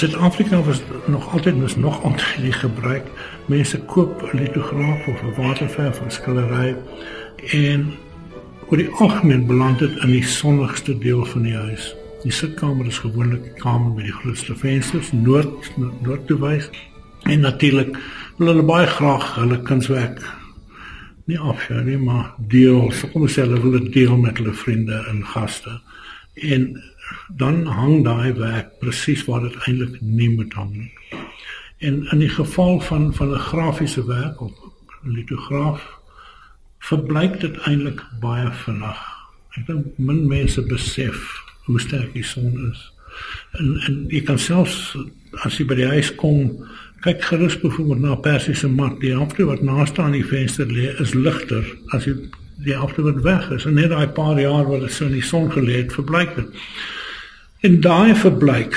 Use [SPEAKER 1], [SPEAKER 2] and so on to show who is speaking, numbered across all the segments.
[SPEAKER 1] Suid-Afrika was nog altyd mis nog die gebruik. Mense koop 'n litograaf of 'n waterverf of skillery en oor die algemeen beland dit in die sonnigste deel van die huis. Die sitkamer is gewoonlik die kamer met die grootste vensters, noord noord toe wys. En natuurlik wil hulle baie graag hulle kunswerk nie afskou nie, maar deel, so kom ons sê hulle wil dit deel met hulle vriende en gaste. En dan hang daai werk presies waar dit eintlik nie moet hang nie. En in die geval van van 'n grafiese werk of litograaf verbleik dit eintlik baie vinnig. Ek dink min mense besef hoe sterk die son is. En en jy kan selfs as jy by die huis kom, kyk gerus byvoorbeeld na 'n persiese mat, die helfte wat naaste aan die venster lê is ligter as jy die wat weg is. En net daai paar jaar wat dit so in die son gelê het, verbleik dit. En daai verbleik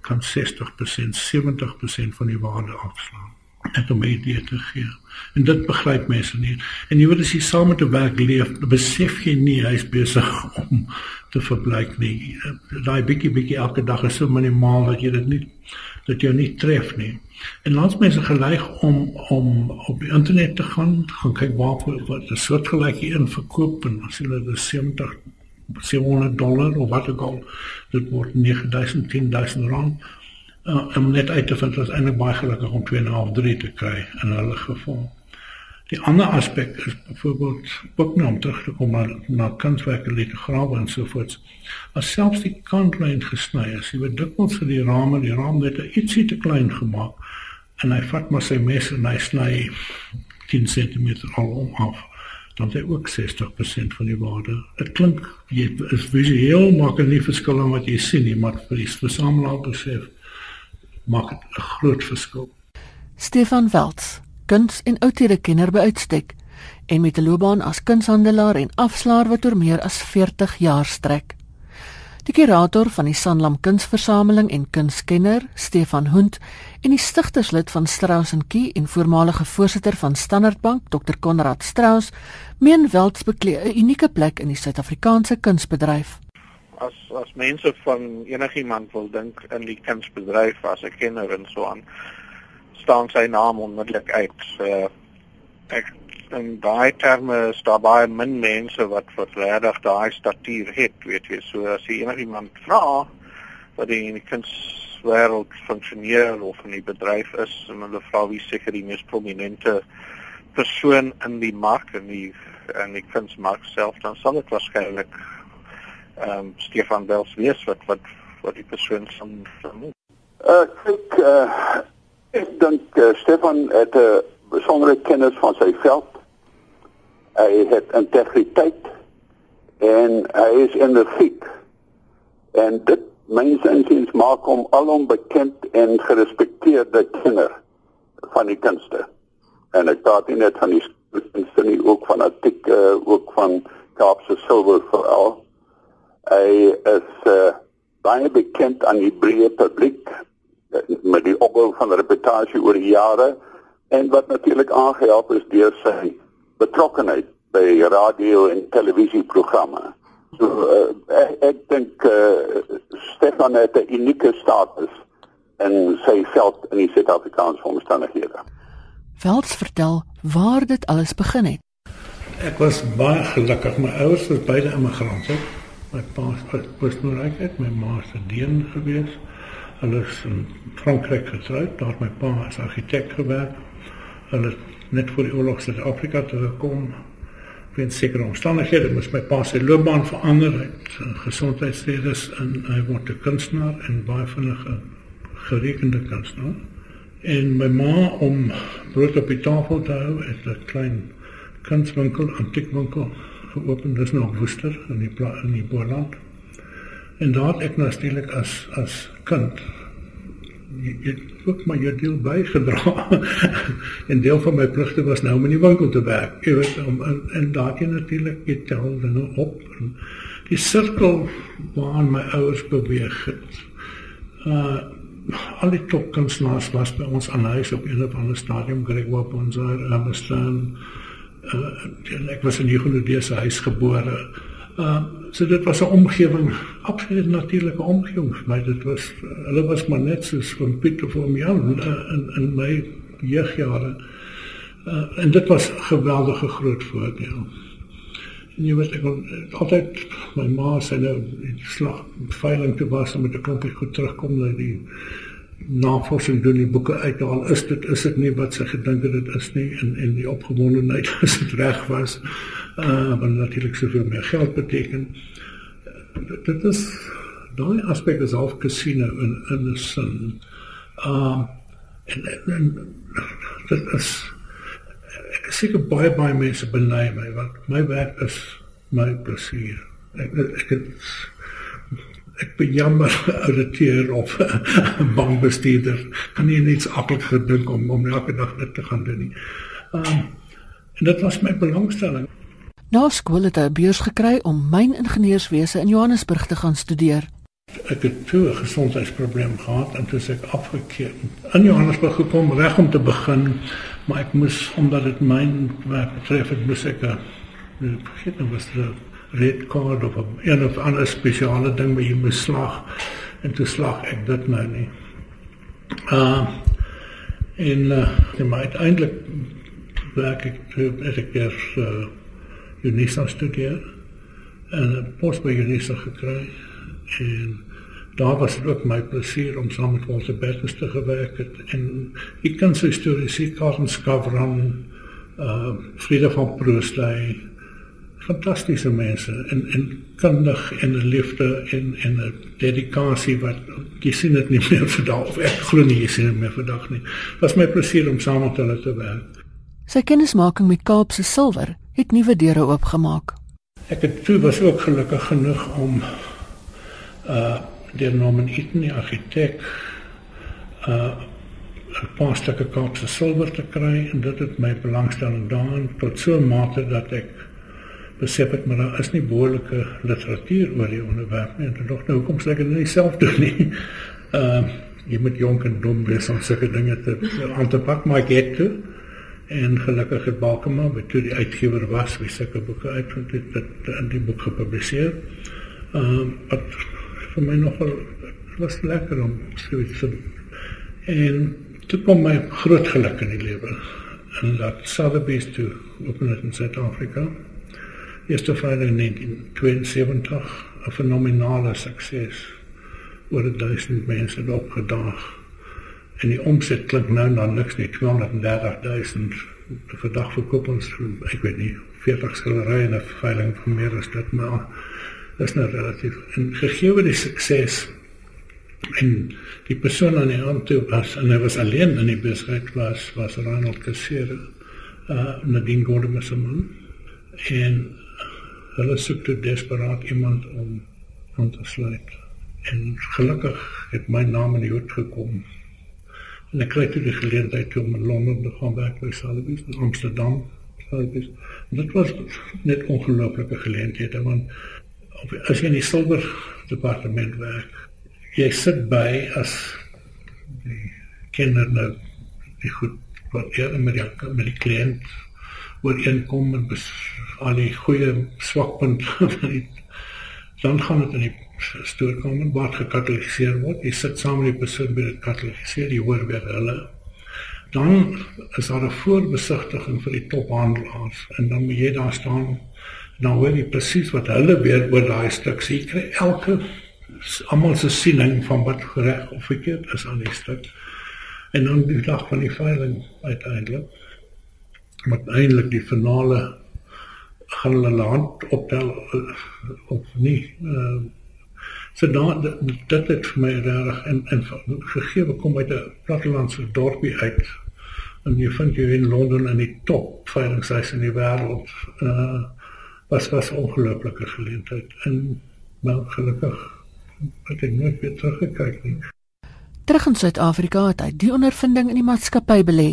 [SPEAKER 1] kan 60%, 70% van die waarde afslaan. Net om idee te gee. En dit begryp mense nie. En jy weet as jy saam met 'n werk leef, besef jy nie hy's besig om te verbleik nie. Daai bietjie bietjie elke dag is so minimaal dat jy dit nie dat jy nie tref nie. En langs mense geneig om om op die internet te gaan, gaan kyk waar wat 'n soortgelyke een verkoop en as hulle dit 70 700 dollar of wat ook al dit word 9000 10000 rand uh, om net uit te vind wat eintlik baie gelukkig om 2.5 3 te kry in hulle geval. Die ander aspek is byvoorbeeld om terug te kom na, na kunswerke litograwe en so voort. As selfs die kantlyn gesny is, jy weet dikwels vir die rame, die raam net ietsie te klein gemaak en hy vat maar sy mes en hy sny 10 cm al om af dan het ook 60% van die waarde. Dit klink jy is visueel maak dit nie verskil aan wat jy sien nie, maar vir die versamelaar besef maak dit 'n groot verskil.
[SPEAKER 2] Stefan Welts, kuns en outere kenner by uitstek en met 'n loopbaan as kunshandelaar en afslaer wat oor meer as 40 jaar strek. Die kurator van die Sanlam Kunsversameling en kunskenner, Stefan Hund, en die stigterslid van Strauss & Key en voormalige voorsitter van Standard Bank, Dr. Konrad Strauss, meen Welts beklee 'n unieke plek in die Suid-Afrikaanse kunsbedryf.
[SPEAKER 3] As as mense van enigiemand wil dink in die kunsbedryf as 'n kenner en so aan, staan sy naam onmiddellik uit. Uh, ek in daai terme is daar baie min mense wat regtig daai statuur het, weet jy. So as jy enigiemand vra wat die kunswêreld funksioneer of in die bedryf is, en hulle vra wie seker die mees prominente persoon in die mark en die en die kunsmark self, dan sal dit waarskynlik ehm um, Stefan Bels wees wat wat wat die persoon van vermoed.
[SPEAKER 4] Uh kyk uh ek dink uh, Stefan het 'n uh, besondere kennis van sy veld hy het integriteit en hy is energiek en dit mense insiens maak hom alom bekend en gerespekteerde kenner van die kunste. En ek praat nie net van die kunste nie ook van antiek uh, ook van Kaapse silwer veral. Hy is uh, baie bekend aan die breë publiek uh, met die opbou van reputasie oor die jare. En wat natuurlik aangehelp is deur sy betrokkenheid by radio en televisieprogramme. So uh, ek, ek dink uh, Stefan het 'n unieke status in sy veld in die Suid-Afrikaanse omstandighede.
[SPEAKER 2] Velds vertel waar dit alles begin het.
[SPEAKER 1] Ek was baie gelukkig. My ouers was beide immigrante. My pa was reg, my ma was 'n dien gewees. Hulle is in Frankryk getroud. Daar het my pa as argitek gewerk. Hulle net voor die oorlog Suid-Afrika toe gekom. Weens sekere omstandighede moes my pa sy loopbaan verander. Hy het gesondheidsredes en hy word 'n kunstenaar en baie vinnige gerekende kunstenaar. En my ma om brood op die tafel te hou, het 'n klein kunswinkel, antiekwinkel geopen. Dis nog Woester in die in die Boland. En daar het ek natuurlik as as kind jy het ook maar jou deel bygedra. en deel van my pligte was nou om in die winkel te werk. Jy weet om en, en daardie natuurlik jy tel dinge op die sirkel waarin my ouers beweeg het. Uh al die topkunstenaars was by ons aan huis op een of ander stadium Gregor Ponzar, Amstein. Uh ek was in die Golodese huis gebore. Uh so dit was 'n omgewing, absoluut natuurlike omgewing vir my. Dit was hulle was maar net soos van Pieter van Jan in in my jeugjare. Uh, en dit was geweldige groot voordeel. En jy weet ek het altyd my ma sê nou die slag veiling te was om met 'n klompie goed terugkom na die navorsing doen die boeke uithaal is dit is dit nie wat sy gedink het dit is nie en en die opgewondenheid as dit reg was uh want natuurlik soveel meer geld beteken dit, dit is daai aspek is half casino in in 'n sin uh en, en, en dit is ek seker baie baie mense beny my want my werk is my plesier ek ek het ek bejammer ouditeur of bankbestuurder kan nie net aklik gedink om om elke dag dit te gaan doen nie. Um en dit was my belangstelling.
[SPEAKER 2] Na skool het hy 'n beurs gekry om myningenieurswese in Johannesburg te gaan studeer.
[SPEAKER 1] Ek het toe 'n gesondheidsprobleem gehad en toe ek afgekeer. In Johannesburg gekom reg om te begin, maar ek moes omdat dit myn werk betref, ek moes ek 'n vergeet nou was dit red card of 'n een of ander spesiale ding wat jy moet slag en toe slag ek dit nou nie. Uh en uh my uiteindelik werk ek het ek weer uh Unisa studeer en 'n pos by Unisa gekry en daar was dit ook my plesier om saam met Walter Bertus te gewerk het en ek kan sy stories sien Karl Skavron uh Frieda van Proostay fantastiese mense en en kundig en 'n liefde en en 'n dedikasie wat jy sien dit nie meer vandag of ek glo nie jy sien dit meer vandag nie. Was my plesier om saam met hulle te werk.
[SPEAKER 2] Sy kennismaking met Kaapse Silwer het nuwe deure oopgemaak.
[SPEAKER 1] Ek het toe was ook gelukkig genoeg om uh deur Norman Eaton die argitek uh 'n paar stukke Kaapse Silwer te kry en dit het my belangstelling daarin tot so 'n mate dat ek besef ek maar daar is nie behoorlike literatuur oor die onderwerp nie en tog nou hoekom sê ek dit nie self doen nie. Uh, jy moet jonk en dom wees om sulke dinge te aan te pak maar ek het toe en gelukkig het Balkema met toe die uitgewer was wie sulke boeke uitvind het dit in die boek gepubliseer. Ehm um, wat vir my nogal was lekker om so iets te en toe kom my groot geluk in die lewe en dat Sotheby's toe op in Suid-Afrika Eerste Vrydag 1972 'n fenominale sukses. Oor 1000 mense het opgedaag. En die omset klink nou na niks nie, 230000 vir dag verkoop ons ek weet nie 40 skilderye en 'n veiling van meer as dit maar dis nou relatief. En gegee die sukses en die persoon aan die hand toe was en hy was alleen in die besigheid was was Ronald Kassere uh Nadine Gordon se man en hulle soek toe desperaat iemand om aan te sluit. En gelukkig het my naam in die hoed gekom. En ek kry toe die geleentheid om in Londen te gaan werk by Sotheby's in Amsterdam. Sotheby's. Dit was net ongelooflike geleentheid want as jy in die silwer departement werk, jy sit by as die kenner nou die goed wat jy met die, met die kliënt ooreenkom en al die goeie swakpunte dan gaan dit in die stoorkamer waar gekatalogiseer word. Jy sit saam met die persoon by dit katalogiseer, jy hoor weer hulle. Dan is daar 'n voorbesigtiging vir die tophandelaars en dan moet jy daar staan en dan hoor jy presies wat hulle weer oor daai stuk sê. Jy kry elke almal se siening van wat reg of verkeerd is aan die stuk. En dan die dag van die veiling uiteindelik met eintlik die finale gaan hulle land optel uh, of nie. Uh, so dan dit het vir my reg en en gegee kom uit 'n plattelandse dorpie uit en jy vind jy in Londen in die top veilingshuis in die wêreld. Uh was was ongelooflike geleentheid en wel gelukkig het ek nooit weer teruggekyk nie.
[SPEAKER 2] Terug in Suid-Afrika het hy die ondervinding in die maatskappy belê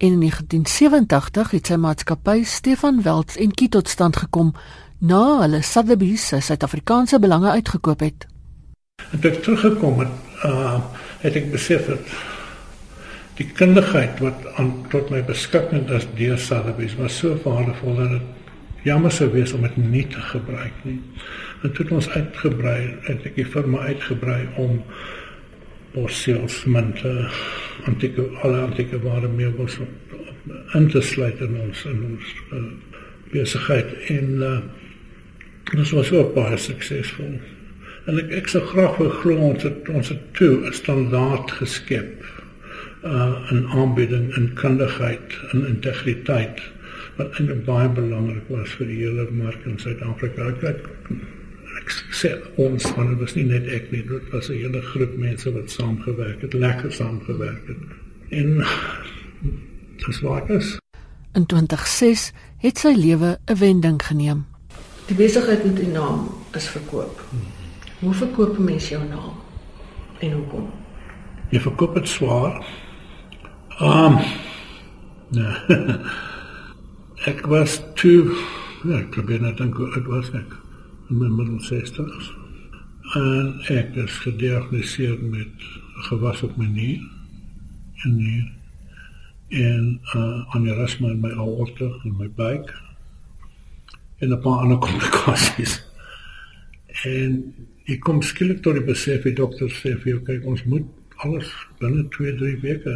[SPEAKER 2] en in 1987 het sy maatskappy Stefan Welts en Kie tot stand gekom na hulle Sotheby's se Suid-Afrikaanse belange uitgekoop het.
[SPEAKER 1] En toe ek teruggekom het, uh het ek besef dat die kundigheid wat aan tot my beskikking is deur Sotheby's was so waardevol dat dit jammer sou wees om dit nie te gebruik nie. En toe het ons uitgebrei, het ek die firma uitgebrei om porsielsmente antieke alle antieke ware meubels in te sluit in ons in ons uh, besigheid en uh, dit was ook baie suksesvol. En ek ek sou graag wil glo ons het ons het toe 'n standaard geskep uh 'n aanbieding in kundigheid en integriteit wat eintlik baie belangrik was vir die hele mark in Suid-Afrika. Ek, ek, ek sê ons want dit was nie net ek nie, dit was 'n hele groep mense wat saamgewerk het, lekker saamgewerk het. En dis wat is.
[SPEAKER 2] In 2006 het sy lewe 'n wending geneem.
[SPEAKER 5] Die besigheid met die naam is verkoop. Hoe verkoop 'n mens jou naam? En hoekom?
[SPEAKER 1] Jy verkoop dit swaar. Um Nee. ek was toe ja, ek probeer net dink hoe ek was ek in my middel 60s. En ek is gediagnoseer met gewas op my nier en nier en uh aneurysma in my aorta en my buik en 'n paar ander komplikasies. En ek kom skielik tot die besef die dokter sê vir jou kyk ons moet alles binne 2, 3 weke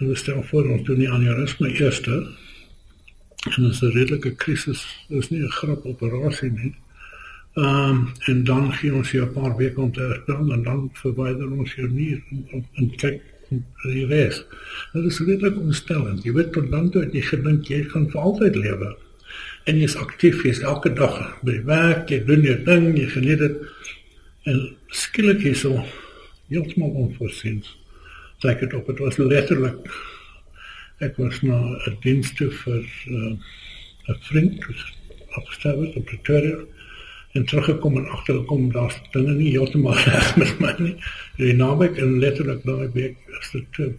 [SPEAKER 1] en ons stel voor ons doen die aneurysma eerste en dit is 'n redelike krisis. Is nie 'n grap operasie nie. Ehm um, en dan gee ons jou 'n paar weke om te herstel en dan verwyder ons jou nier en, en kyk die res. Dit is redelik onstellend. Jy weet tot dan toe het jy gedink jy gaan vir altyd lewe. En jy's aktief, jy's elke dag by werk, jy doen jou ding, jy geniet dit. En skielik is so heeltemal onvoorsiens. Sê ek dit op, dit was letterlik Ek was na 'n diens toe vir uh, 'n uh, vriend opgestel het op Pretoria en teruggekom en agtergekom daar's dinge nie heeltemal reg met my nie. Die naweek en letterlik daai week is dit toe.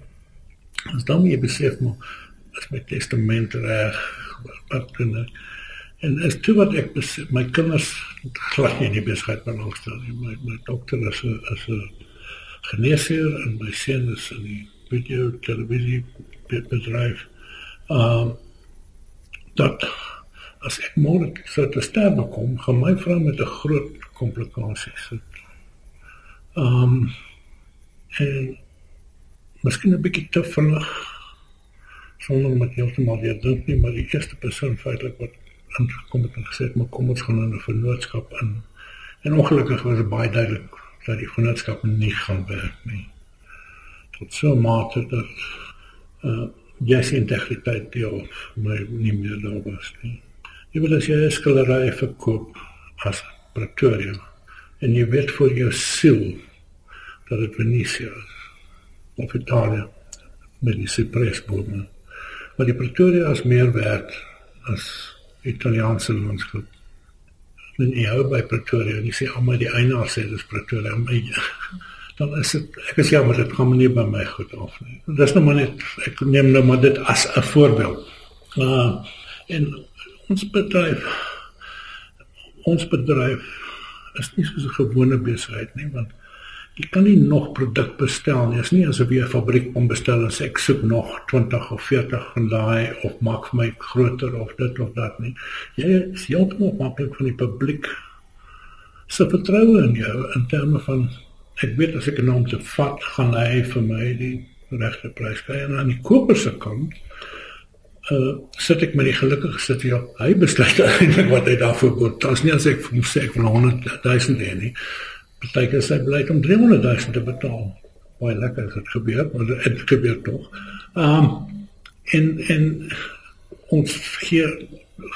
[SPEAKER 1] Ons dan jy besef maar as my testament reg wat ek en is toe wat ek besef, my kinders glad nie in die besigheid belangstel nie. My my dokter is 'n is 'n geneesheer en my seun is in die video televisie bedryf. Ehm uh, dat as ek môre sou te sterwe kom, gaan my vrou met 'n groot komplikasie sit. Ehm um, en miskien 'n bietjie te vinnig sonder om dit heeltemal weer dink nie, maar die eerste persoon feitelik wat aangekom het en gesê het, "Maar kom ons gaan in 'n vennootskap in." En ongelukkig was dit baie duidelik dat die vennootskap nie gaan werk nie. Tot so mate dat uh jy's integriteit deel my nie meer daar was nie. Jy wil as jy skildery verkoop as Pretoria en jy weet vir jou siel dat dit Venesia is of Italië met die Cypressbome. Maar die Pretoria is meer werd as Italiaanse landskap. Men jy by Pretoria jy sê almal die eienaar sê dis Pretoria, maar dan is dit ek is jammer dit gaan nie by my goed af nie. Dis nou maar net ek neem nou maar dit as 'n voorbeeld. Uh en ons bedryf ons bedryf is nie so 'n gewone besigheid nie want jy kan nie nog produk bestel nie. Dit is nie asof jy 'n fabriek kom bestel en sê ek soek nog 20 of 40 van daai of maak vir my groter of dit of dat nie. Jy is heeltemal afhanklik van die publiek se vertroue in jou in terme van ek weet as ek 'n naam te vat gaan hy vir my die regte prys kry en aan die koper se kant uh sit ek met die gelukkige sit hier hy besluit eintlik wat hy daarvoor moet daar's nie as ek vir hom sê ek wil 100 000 hê nie beteken sy bly om 300 000 te betaal baie lekker as dit gebeur maar dit gebeur tog um en en ons hier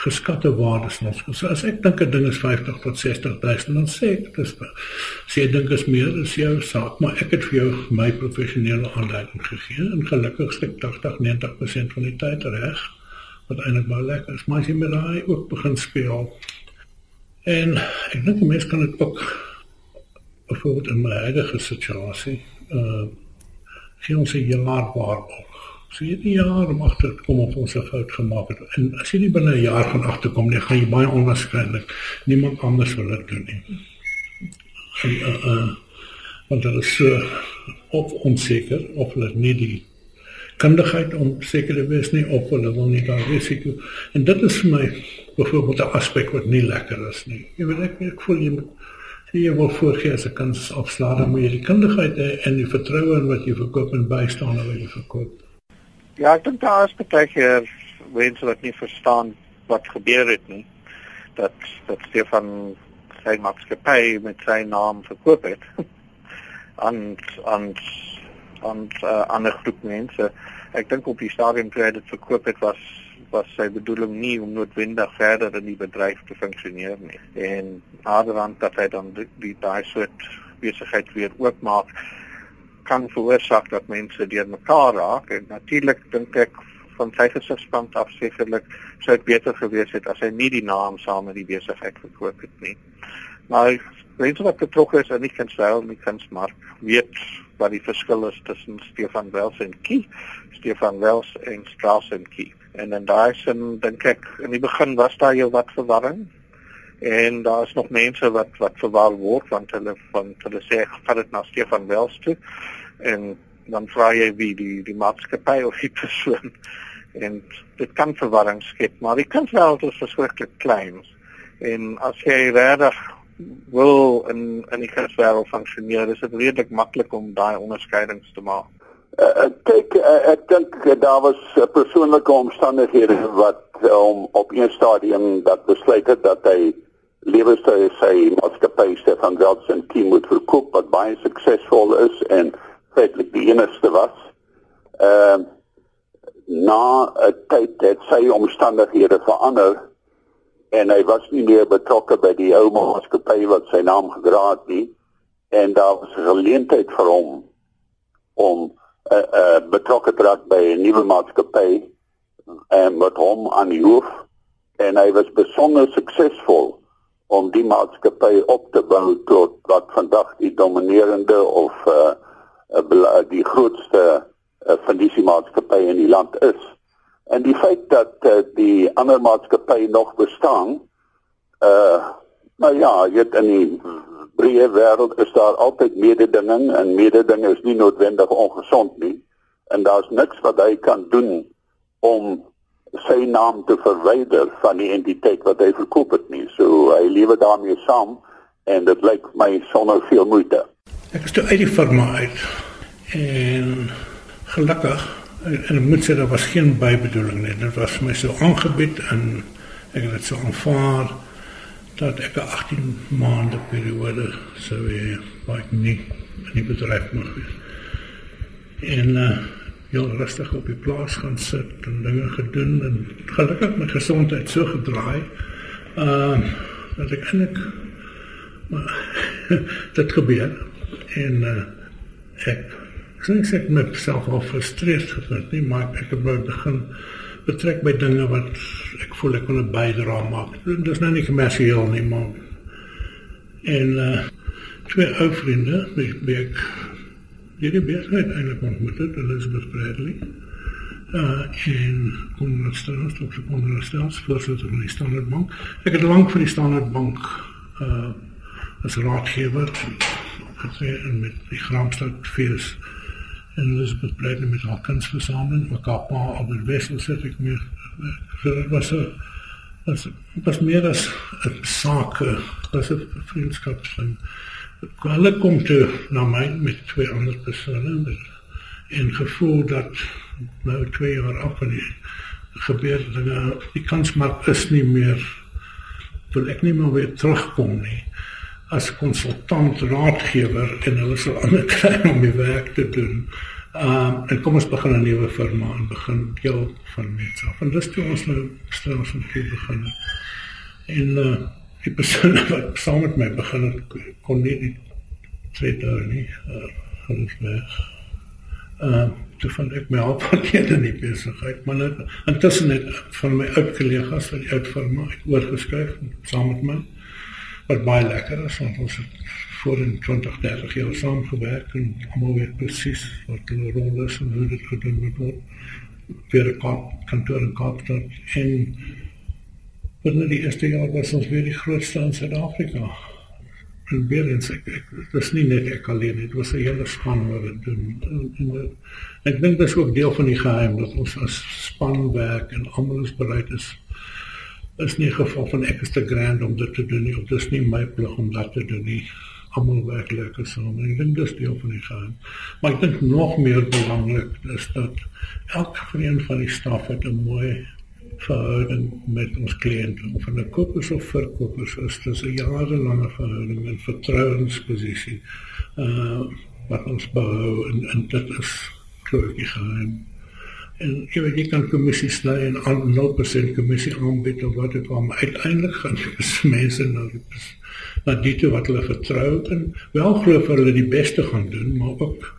[SPEAKER 1] geskatte waardes ons. So as ek dink 'n ding is 50 tot 60 000 dan sê ek dis sê ek dink is meer as jou saak, maar ek het vir jou my professionele aanleiding gegee en gelukkig sê 80 90% van die tyd reg wat eintlik baie lekker is. Maar as jy met daai ook begin speel en ek dink mense kan dit ook byvoorbeeld in my huidige situasie uh gee ons 'n jaar waarborg So jy 'n jaar agter te kom of ons 'n fout gemaak het. En as jy nie binne 'n jaar van agterkom nie, gaan jy baie onwaarskynlik niemand anders wil dit doen nie. En uh uh want dit is so op onseker of hulle nie die kundigheid om seker te wees nie of hulle wil nie daar risiko. En dit is vir my byvoorbeeld 'n aspek wat nie lekker is nie. Jy weet ek ek voel jy moet jy wil voorgee as 'n kans afslaer maar jy die kundigheid en die vertroue in wat jy verkoop en bystaan wat jy verkoop.
[SPEAKER 3] Ja, ek dink daar is baie keer mense wat nie verstaan wat gebeur het nie. Dat dat Stefan sy maatskappy met sy naam verkoop het aan aan aan 'n uh, ander groep mense. Ek dink op die stadium toe hy dit verkoop het was was sy bedoeling nie om noodwendig verder in die bedryf te funksioneer nie. En naderhand dat hy dan die, daai soort besigheid weer oopmaak kan veroorsaak dat mense deur mekaar raak en natuurlik dink ek van sy gesigspunt af sekerlik sou dit beter gewees het as hy nie die naam saam met die besigheid verkoop het nie. Maar mense wat betrokke is aan die kunstel en die kunsmark weet wat die verskil is tussen Stefan Wels en Kie, Stefan Wels en Strauss en Kie. En in daai sin dink ek in die begin was daar jou wat verwarring. En daar is nog mense wat wat verwar word want hulle van hulle sê vat dit na Stefan Wels toe. En dan vra jy wie die die maatskappy of die persoon. En dit kan verwarring skep maar die kunswêreld is verskriklik klein. En as jy regtig wil in in die kunswêreld funksioneer is dit redelik maklik om daai onderskeidings te maak
[SPEAKER 4] uh, kyk uh, ek dink daar was uh, persoonlike omstandighede wat om um, op 'n stadium dat besluit het dat hy lewenstyl sy maatskappy Stefan Weltsen team moet verkoop wat baie suksesvol is en feitelik die enigste was. Ehm uh, na 'n tyd het sy omstandighede verander en hy was nie meer betrokke by die ou maatskappy wat sy naam gedra het nie en daar was 'n geleentheid vir hom om uh, eh, uh, eh, betrokke te raak by 'n nuwe maatskappy en met hom aan die hoof en hy was besonder suksesvol om die maatskappy op te bou tot wat vandag die dominerende of uh, die grootste uh, maatskappye in die land is. En die feit dat uh, die ander maatskappye nog bestaan, uh maar ja, jy in die breë wêreld is daar altyd mededinging en mededinging is nie noodwendig ongesond nie. En daar's niks wat hy kan doen om sy naam te verwyder van die entiteit wat hy verkoop het nie. So hy lewe daarmee saam en dit lyk my sonder veel moeite.
[SPEAKER 1] Ek is toe uit die firma uit. En gelukkig en ek moet sê daar was geen bybedoeling nie. Dit was my so aangebied en ek het dit so aanvaar dat ek 'n 18 maande periode sou hê waar ek nie in die bedryf mag wees. En uh heel rustig op die plaas gaan sit en dinge gedoen en gelukkig my gesondheid so gedraai. Uh dat ek eintlik maar dit gebeur en uh, ek ek sê ek met myself al frustreerd gevind nie maar ek het begin betrek by dinge wat ek voel ek kan 'n bydrae maak. Dit is nou nie kommersieel nie maar en uh, twee ou vriende ek hierdie besigheid eintlik ontmoet het Elizabeth Bradley uh in kom net staan op die onderstels voorsitter van die Standard Bank ek het lank vir die Standard Bank uh as raadgewer getree en met die Gramstad fees en Elizabeth Bradley met haar kunstversameling ook haar pa die wissel sit ek meer dit was 'n was was meer as 'n saak was 'n vriendskap van hulle kom toe na my met twee ander persone en gevoel dat nou twee jaar af van die gebeur dinge die kans maar is nie meer wil ek nie meer weer terugkom nie as konsultant raadgewer en hulle sal ander kry om die werk te doen. Ehm um, en kom ons begin 'n nuwe firma en begin deel van mense af. En dis toe ons nou stel ons om te begin. En uh die persoon wat saam met my begin het kon nie die twee dae nie uh hulle weg. Ehm uh, toe van ek my op van die besigheid, maar net intussen het van my ou kollegas van die oud firma oorgeskuif saam met my wat baie lekker is want ons het voor in 20 30 jaar saam gewerk en almal weet presies wat hulle rol is en hoe dit gedoen moet word vir 'n kantoor in Kaapstad en binne die eerste jaar was ons weer die grootste in Suid-Afrika en weer eens ek, ek dis nie net ek alleen dit was 'n hele span wat dit doen. En, en ek dink dit is ook deel van die geheim dat ons as span werk en almal is bereid is is nie geval van ek is te grand om dit te doen nie of dis nie my plig om dit te doen nie. Almal werk lekker saam. Ek dink dis deel van die geheim. Maar ek dink nog meer belangrik is dat elke een van die staf het 'n mooi verhouding met ons kliënte of van 'n kopers of verkopers is dit 'n jarelange verhouding en vertrouensposisie uh wat ons bou en, en dit is grootjie geheim en jy weet jy kan kommissie sny en al 0% kommissie aanbied of wat dit al maar uiteindelik gaan dis mense nou na dit wat hulle vertrou en wel glo vir hulle die beste gaan doen maar ook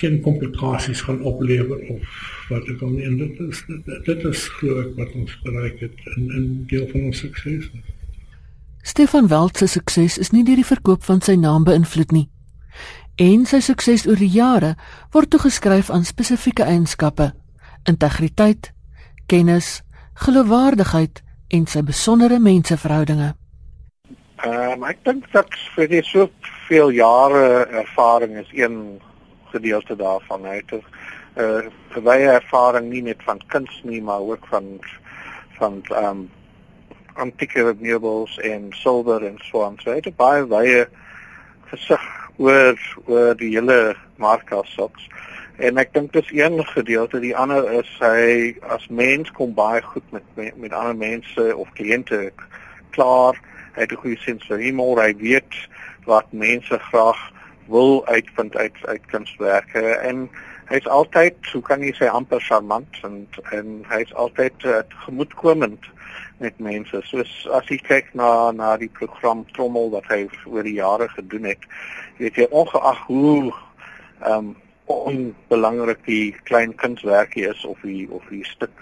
[SPEAKER 1] geen komplikasies gaan oplewer of wat ek al en dit is dit, dit is glo ek wat ons bereik het in in deel van ons sukses.
[SPEAKER 2] Stefan Walt se sukses is nie deur die verkoop van sy naam beïnvloed nie. En sy sukses oor die jare word toegeskryf aan spesifieke eienskappe: integriteit, kennis, geloofwaardigheid en sy besondere menseverhoudinge.
[SPEAKER 3] Ehm um, ek dink dat vir die soveel jare ervaring is een gedeelte daarvan. Hy het 'n uh, baie ervaring nie net van kuns nie, maar ook van van ehm um, antieke meubels en silwer en so aan. So hy het baie baie gesig oor oor die hele mark as sulks. En ek dink dis een gedeelte, die ander is hy as mens kom baie goed met met, met ander mense of kliënte klaar. Hy het 'n goeie sin vir humor. Hy weet wat mense graag wil uitvind uit uit kunswerke en hy's altyd, hoe kan jy sê amper charmant en en hy's altyd uh, gemoedkomend met mense. Soos as jy kyk na na die program Trommel wat hy oor die jare gedoen het, weet jy ongeag hoe ehm um, onbelangrik die klein kunswerkie is of die of die stuk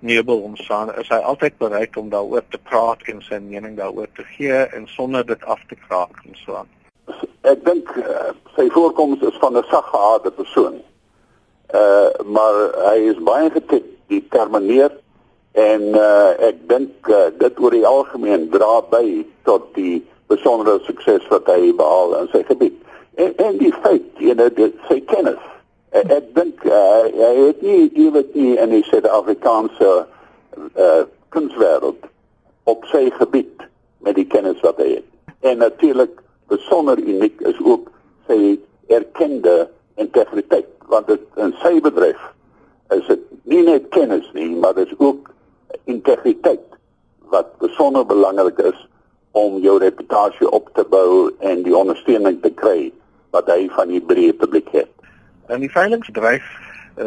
[SPEAKER 3] meubel ontstaan, is hy altyd bereid om daaroor te praat en sy mening daaroor te gee en sonder dit af te kraak en so aan
[SPEAKER 4] ek dink sy voorkoms is van 'n saggehaarde persoon. Uh maar hy is baie gedetermineerd en uh ek dink uh, dit oor die algemeen dra by tot die besondere sukses wat hy behaal in sy gebied. En, en die feit, jy know, dit sy kennis. Uh, ek dink uh, hy het nie ewig nie in die Suid-Afrikaanse uh kunswêreld op sy gebied met die kennis wat hy het. En natuurlik besonder uniek is ook sy erkende integriteit want dit in sy bedryf is dit nie net kennis nie maar dit is ook integriteit wat besonder belangrik is om jou reputasie op te bou en die ondersteuning te kry wat hy van die breë publiek het.
[SPEAKER 3] In die veilingsbedryf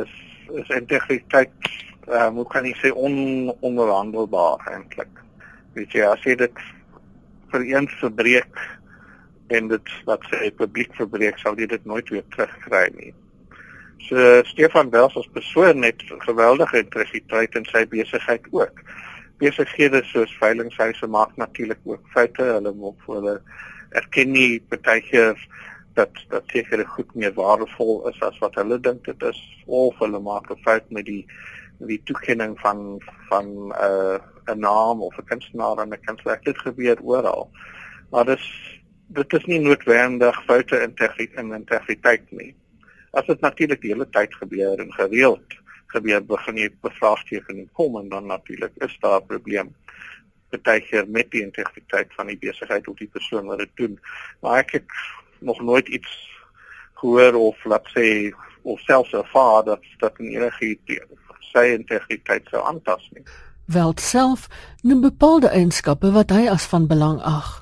[SPEAKER 3] is is integriteit uh, hoe kan ek sê ononderhandelbaar eintlik. Weet jy as jy dit vir eens verbreek en dit wat sy publiek verbreek sal jy dit nooit weer terugkry nie. So Stefan Wels as persoon het geweldige integriteit in sy besigheid ook. Besighede soos veilinghuise maak natuurlik ook foute. Hulle maak vir hulle erken nie partykeer dat dat sekere goed meer waardevol is as wat hulle dink dit is of hulle maak 'n fout met die die toekenning van van 'n uh, 'n naam of 'n kunstenaar en 'n kunstwerk dit gebeur oral. Maar dis dit is nie noodwendig foute integriteit in integriteit nie. As dit natuurlik die hele tyd gebeur en gereeld gebeur, begin jy bevraagteken kom en dan natuurlik is daar 'n probleem partykeer met die integriteit van die besigheid of die persoon wat dit doen. Maar ek het nog nooit iets gehoor of laat sê of selfs ervaar dat dat enige idee sy integriteit sou aantas nie.
[SPEAKER 2] Welt self noem bepaalde eienskappe wat hy as van belang ag.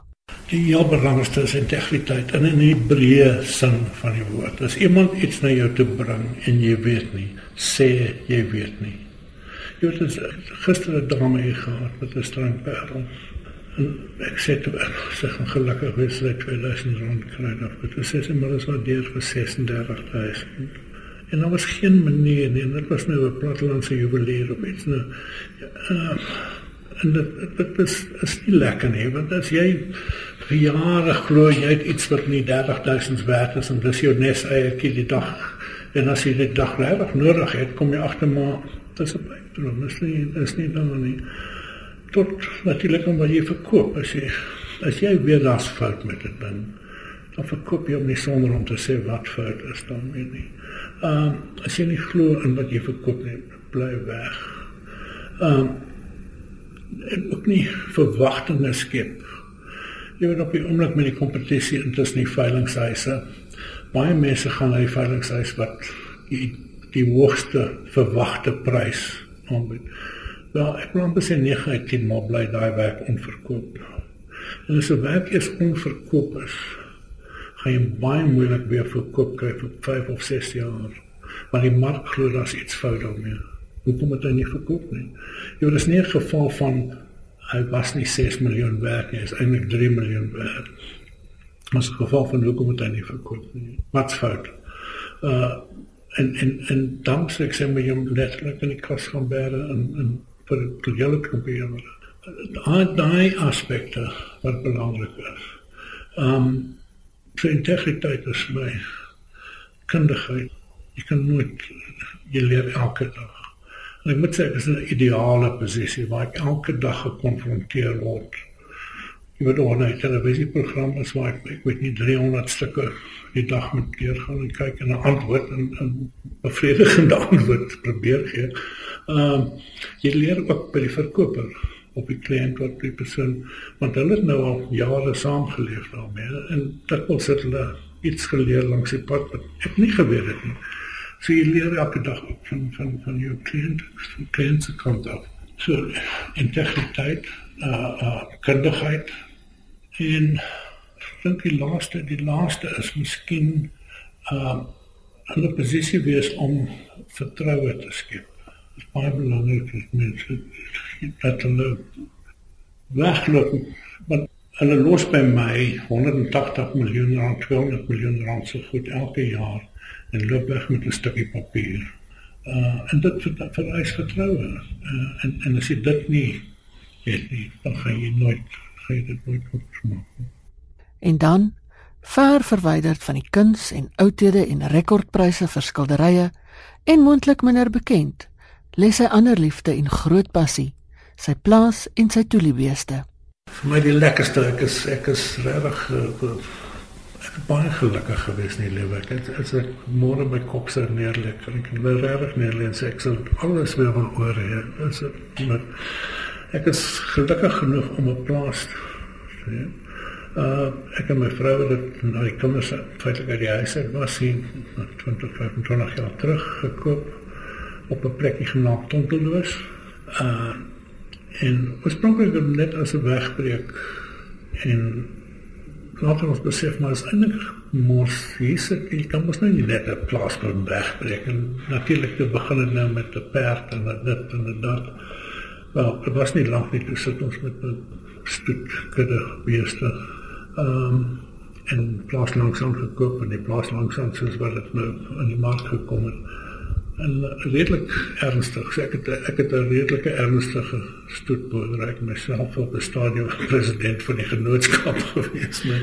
[SPEAKER 1] Die heel belangrikste is integriteit in 'n breë sin van die woord. As iemand iets na jou toe bring en jy weet nie, sê jy weet nie. Jy het gister 'n dame hier gehad met 'n strandperl. En ek sê toe ek sê gaan gelukkig wees dat jy lesen rond kry dat dit sê sy maar is deur vir 36000. En daar was geen manier nie, dit was nou 'n plattelandse jubileer of iets nou. Ja, uh, en dit dit is is nie lekker nie want as jy vir jare glo jy het iets wat nie 30000 werd is en dis jou nes eie die dag en as jy dit dag regtig nodig het kom jy agter maar dis 'n bydrae is nie is nie dan nie tot natuurlik om wat jy verkoop as jy as jy weer las fout met dit dan dan verkoop jy hom nie sonder om te sê wat fout is dan nie. Ehm um, as jy nie glo in wat jy verkoop nie, bly weg. Ehm um, en ook nie verwagtinge skep. Jy weet op die oomblik met die kompetisie intussen die veilinghuise. Baie mense gaan na die veilinghuis wat die, die hoogste verwagte prys aanbied. Nou, ek amper sê 9 uit 10 maar bly daai werk onverkoop. En as 'n werk is onverkoop is, gaan jy baie moeilik weer verkoop kry vir 5 of 6 jaar. Want die mark glo daar's iets fout daarmee. Hoekom het hy nie verkoop nie? Jy weet, dis nie 'n geval van hy was nie 6 miljoen werd nie, is eintlik 3 miljoen werd. Mas geval van hoekom het hy nie verkoop nie? Wat's fout? Uh en en en dan sê ek sê my jong letterlik in die kas gaan bære en en vir die hele kompie daai daai aspekte wat belangrik is. Um vir integriteit is my kundigheid. Jy kan nooit jy leer elke dag. En ek moet sê dit is 'n ideale posisie waar ek elke dag gekonfronteer word. Jy weet oor 'n televisieprogram is waar ek, ek weet nie 300 stukke die dag moet keer gaan en kyk en 'n antwoord en 'n bevredigende antwoord probeer gee. Ehm uh, jy leer ook by die verkoper op die kliënt wat die persoon want hulle het nou al jare saamgeleef daarmee en dit wil sit hulle iets geleer langs die pad wat ek nie geweet het nie. So jy leer elke dag van van van jou kliënt, van kliënt se kant af. So integriteit, uh uh kundigheid en dink die laaste die laaste is miskien uh 'n posisie wees om vertroue te skep. Dit is baie belangrik dat mense dat hulle wegloop want hulle los by my 180 miljoen rand, 200 miljoen rand so goed elke jaar en loop weg met 'n stukkie papier. Uh en dit vereis vertroue. Uh en en as jy dit nie het nie, dan gaan jy nooit gaan jy dit nooit opsmaak.
[SPEAKER 2] En dan ver verwyderd van die kuns en oudhede en rekordpryse vir skilderye en moontlik minder bekend, lê sy ander liefde en groot passie, sy plaas en sy toeliebeeste.
[SPEAKER 1] Vir my die lekkerste, ek is ek is regtig uh, baie gelukkig gewees in die lewe. Ek het as ek môre my kop sou neerlê, kan ek regtig neerlê en sê ek sal alles weer van oor hê. Is dit met ek is gelukkig genoeg om 'n plaas te hê. Uh ek en my vrou het dit na die kinders feitelik uit die huis uit was sien 20 25 jaar terug gekoop op 'n plekkie genaamd Tontelloos. Uh en oorspronklik net as 'n wegbreek en later ons besef maar is eintlik mos hier's ek kan mos nou nie net 'n plaas vir wegbreek en natuurlik te begin nou met 'n perd en dit en dat wel dit was nie lank nie toe sit ons met 'n stoet kudde beeste ehm um, en plaas langsaan gekoop en die plaas langsaan soos wat dit nou in die mark gekom het en redelik ernstig. So ek het ek het 'n redelike ernstige stoet bereik myself op 'n stadium president van die genootskap gewees my.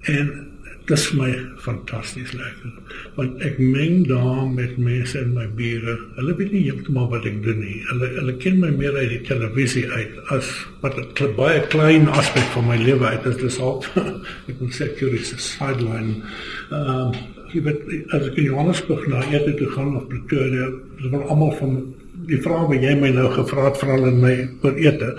[SPEAKER 1] En dit is my fantasties lekker. Want ek meng daar met mense in my bure. Hulle weet nie heeltemal wat ek doen nie. Hulle hulle ken my meer uit die televisie uit as wat 'n baie klein aspek van my lewe uit is. Dis al ek wil sê curious sideline. Ehm um, jy weet as ek in Johannesburg na ete toe gaan of Pretoria, dis wel almal van die vrae wat jy my nou gevra het veral in my oor ete.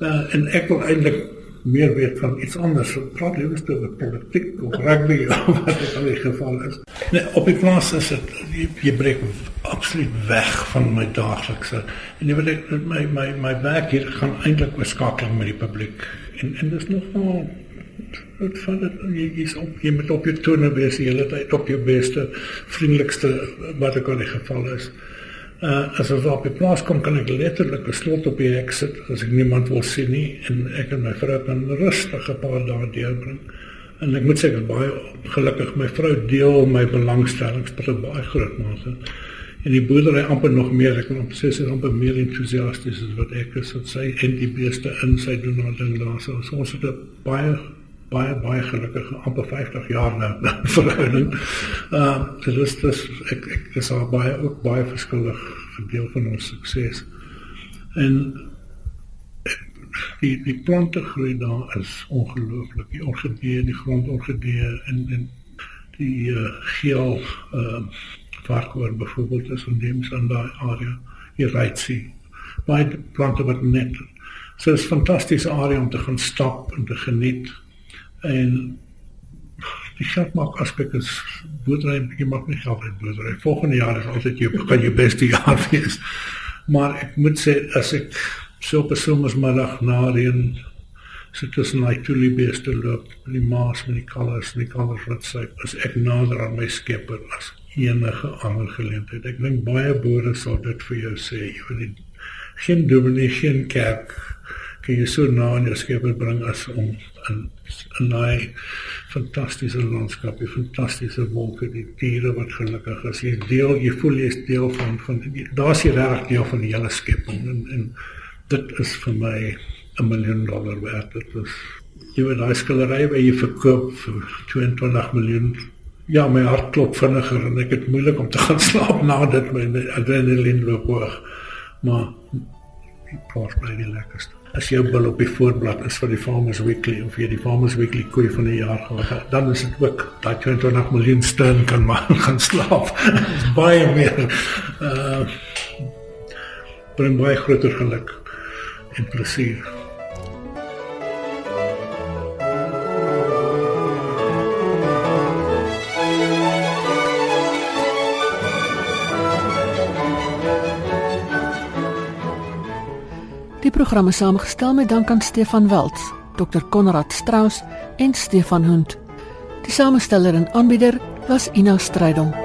[SPEAKER 1] Uh, en ek wil eintlik meer weet van iets anders. Praat liewer oor politiek of rugby of wat dit al die geval is. Nee, op die plaas is dit jy, jy breek absoluut weg van my daaglikse en jy weet ek my my my werk hier gaan eintlik oorskakeling met die publiek en en dis nogal dit van dit jy is op jy moet op jou tone wees die hele tyd op jou beste vriendelikste wat ek al die geval is. Uh as ons op die plaas kom kan ek letterlik geslot op die hek sit as ek niemand wil sien nie en ek en my vrou kan rustig 'n paar dae deurbring. En ek moet sê ek is baie gelukkig my vrou deel my belangstellings tot 'n baie groot mate. En die boerdery amper nog meer ek kan sê sy is amper meer entoesiasties as wat ek is wat sy en die beeste in sy doen wat ding daar so ons het 'n baie baie baie gelukkig amper 50 jaar nou verhouding. Ehm uh, dit is dis ek ek is al baie ook baie verskillig gedeel van ons sukses. En die die plante groei daar is ongelooflik. Die orgidee, die grondorgidee en en die uh, geel uh varkoor byvoorbeeld is ondeems aan daai area. Jy ry sien baie plante wat net. So is 'n fantastiese area om te gaan stap en te geniet. En die geldmaak aspek is boerdery jy mag nie geld uit boerdery. Volgende jaar is altyd jou kan jou beste jaar wees. Maar ek moet sê as ek so op 'n somersmiddag na reën sit tussen my tuliebes te loop, die maas met die kalvers, die kalvers wat sê as ek nader aan my skepper as enige ander geleentheid. Ek dink baie boere sal dit vir jou sê. Jy weet geen dominee, geen kerk kan jy so na in jou skepper bring as om in 'n naai fantastiese landskap, 'n fantastiese wolke, die diere wat gelukkig is. Jy deel, jy voel jy's deel van van daar's jy reg deel van die hele skepping en en dit is vir my 'n miljoen dollar werd. Dit is jy weet daai skillery wat jy verkoop vir 22 miljoen. Ja, my hart klop vinniger en ek het moeilik om te gaan slaap na dit my adrenaline loop hoog. Maar die plaas bly die lekkerste as jou bil op die voorblad is vir die Farmers Weekly of vir die Farmers Weekly koei van die jaar gehad, dan is dit ook daai 22 miljoen steun kan maar gaan slaap. baie meer uh bring baie groter geluk en plesier.
[SPEAKER 2] Program is saamgestel met dank aan Stefan Welts, Dr Konrad Strauss en Stefan Hund. Die samesteller en aanbieder was Ina Strydom.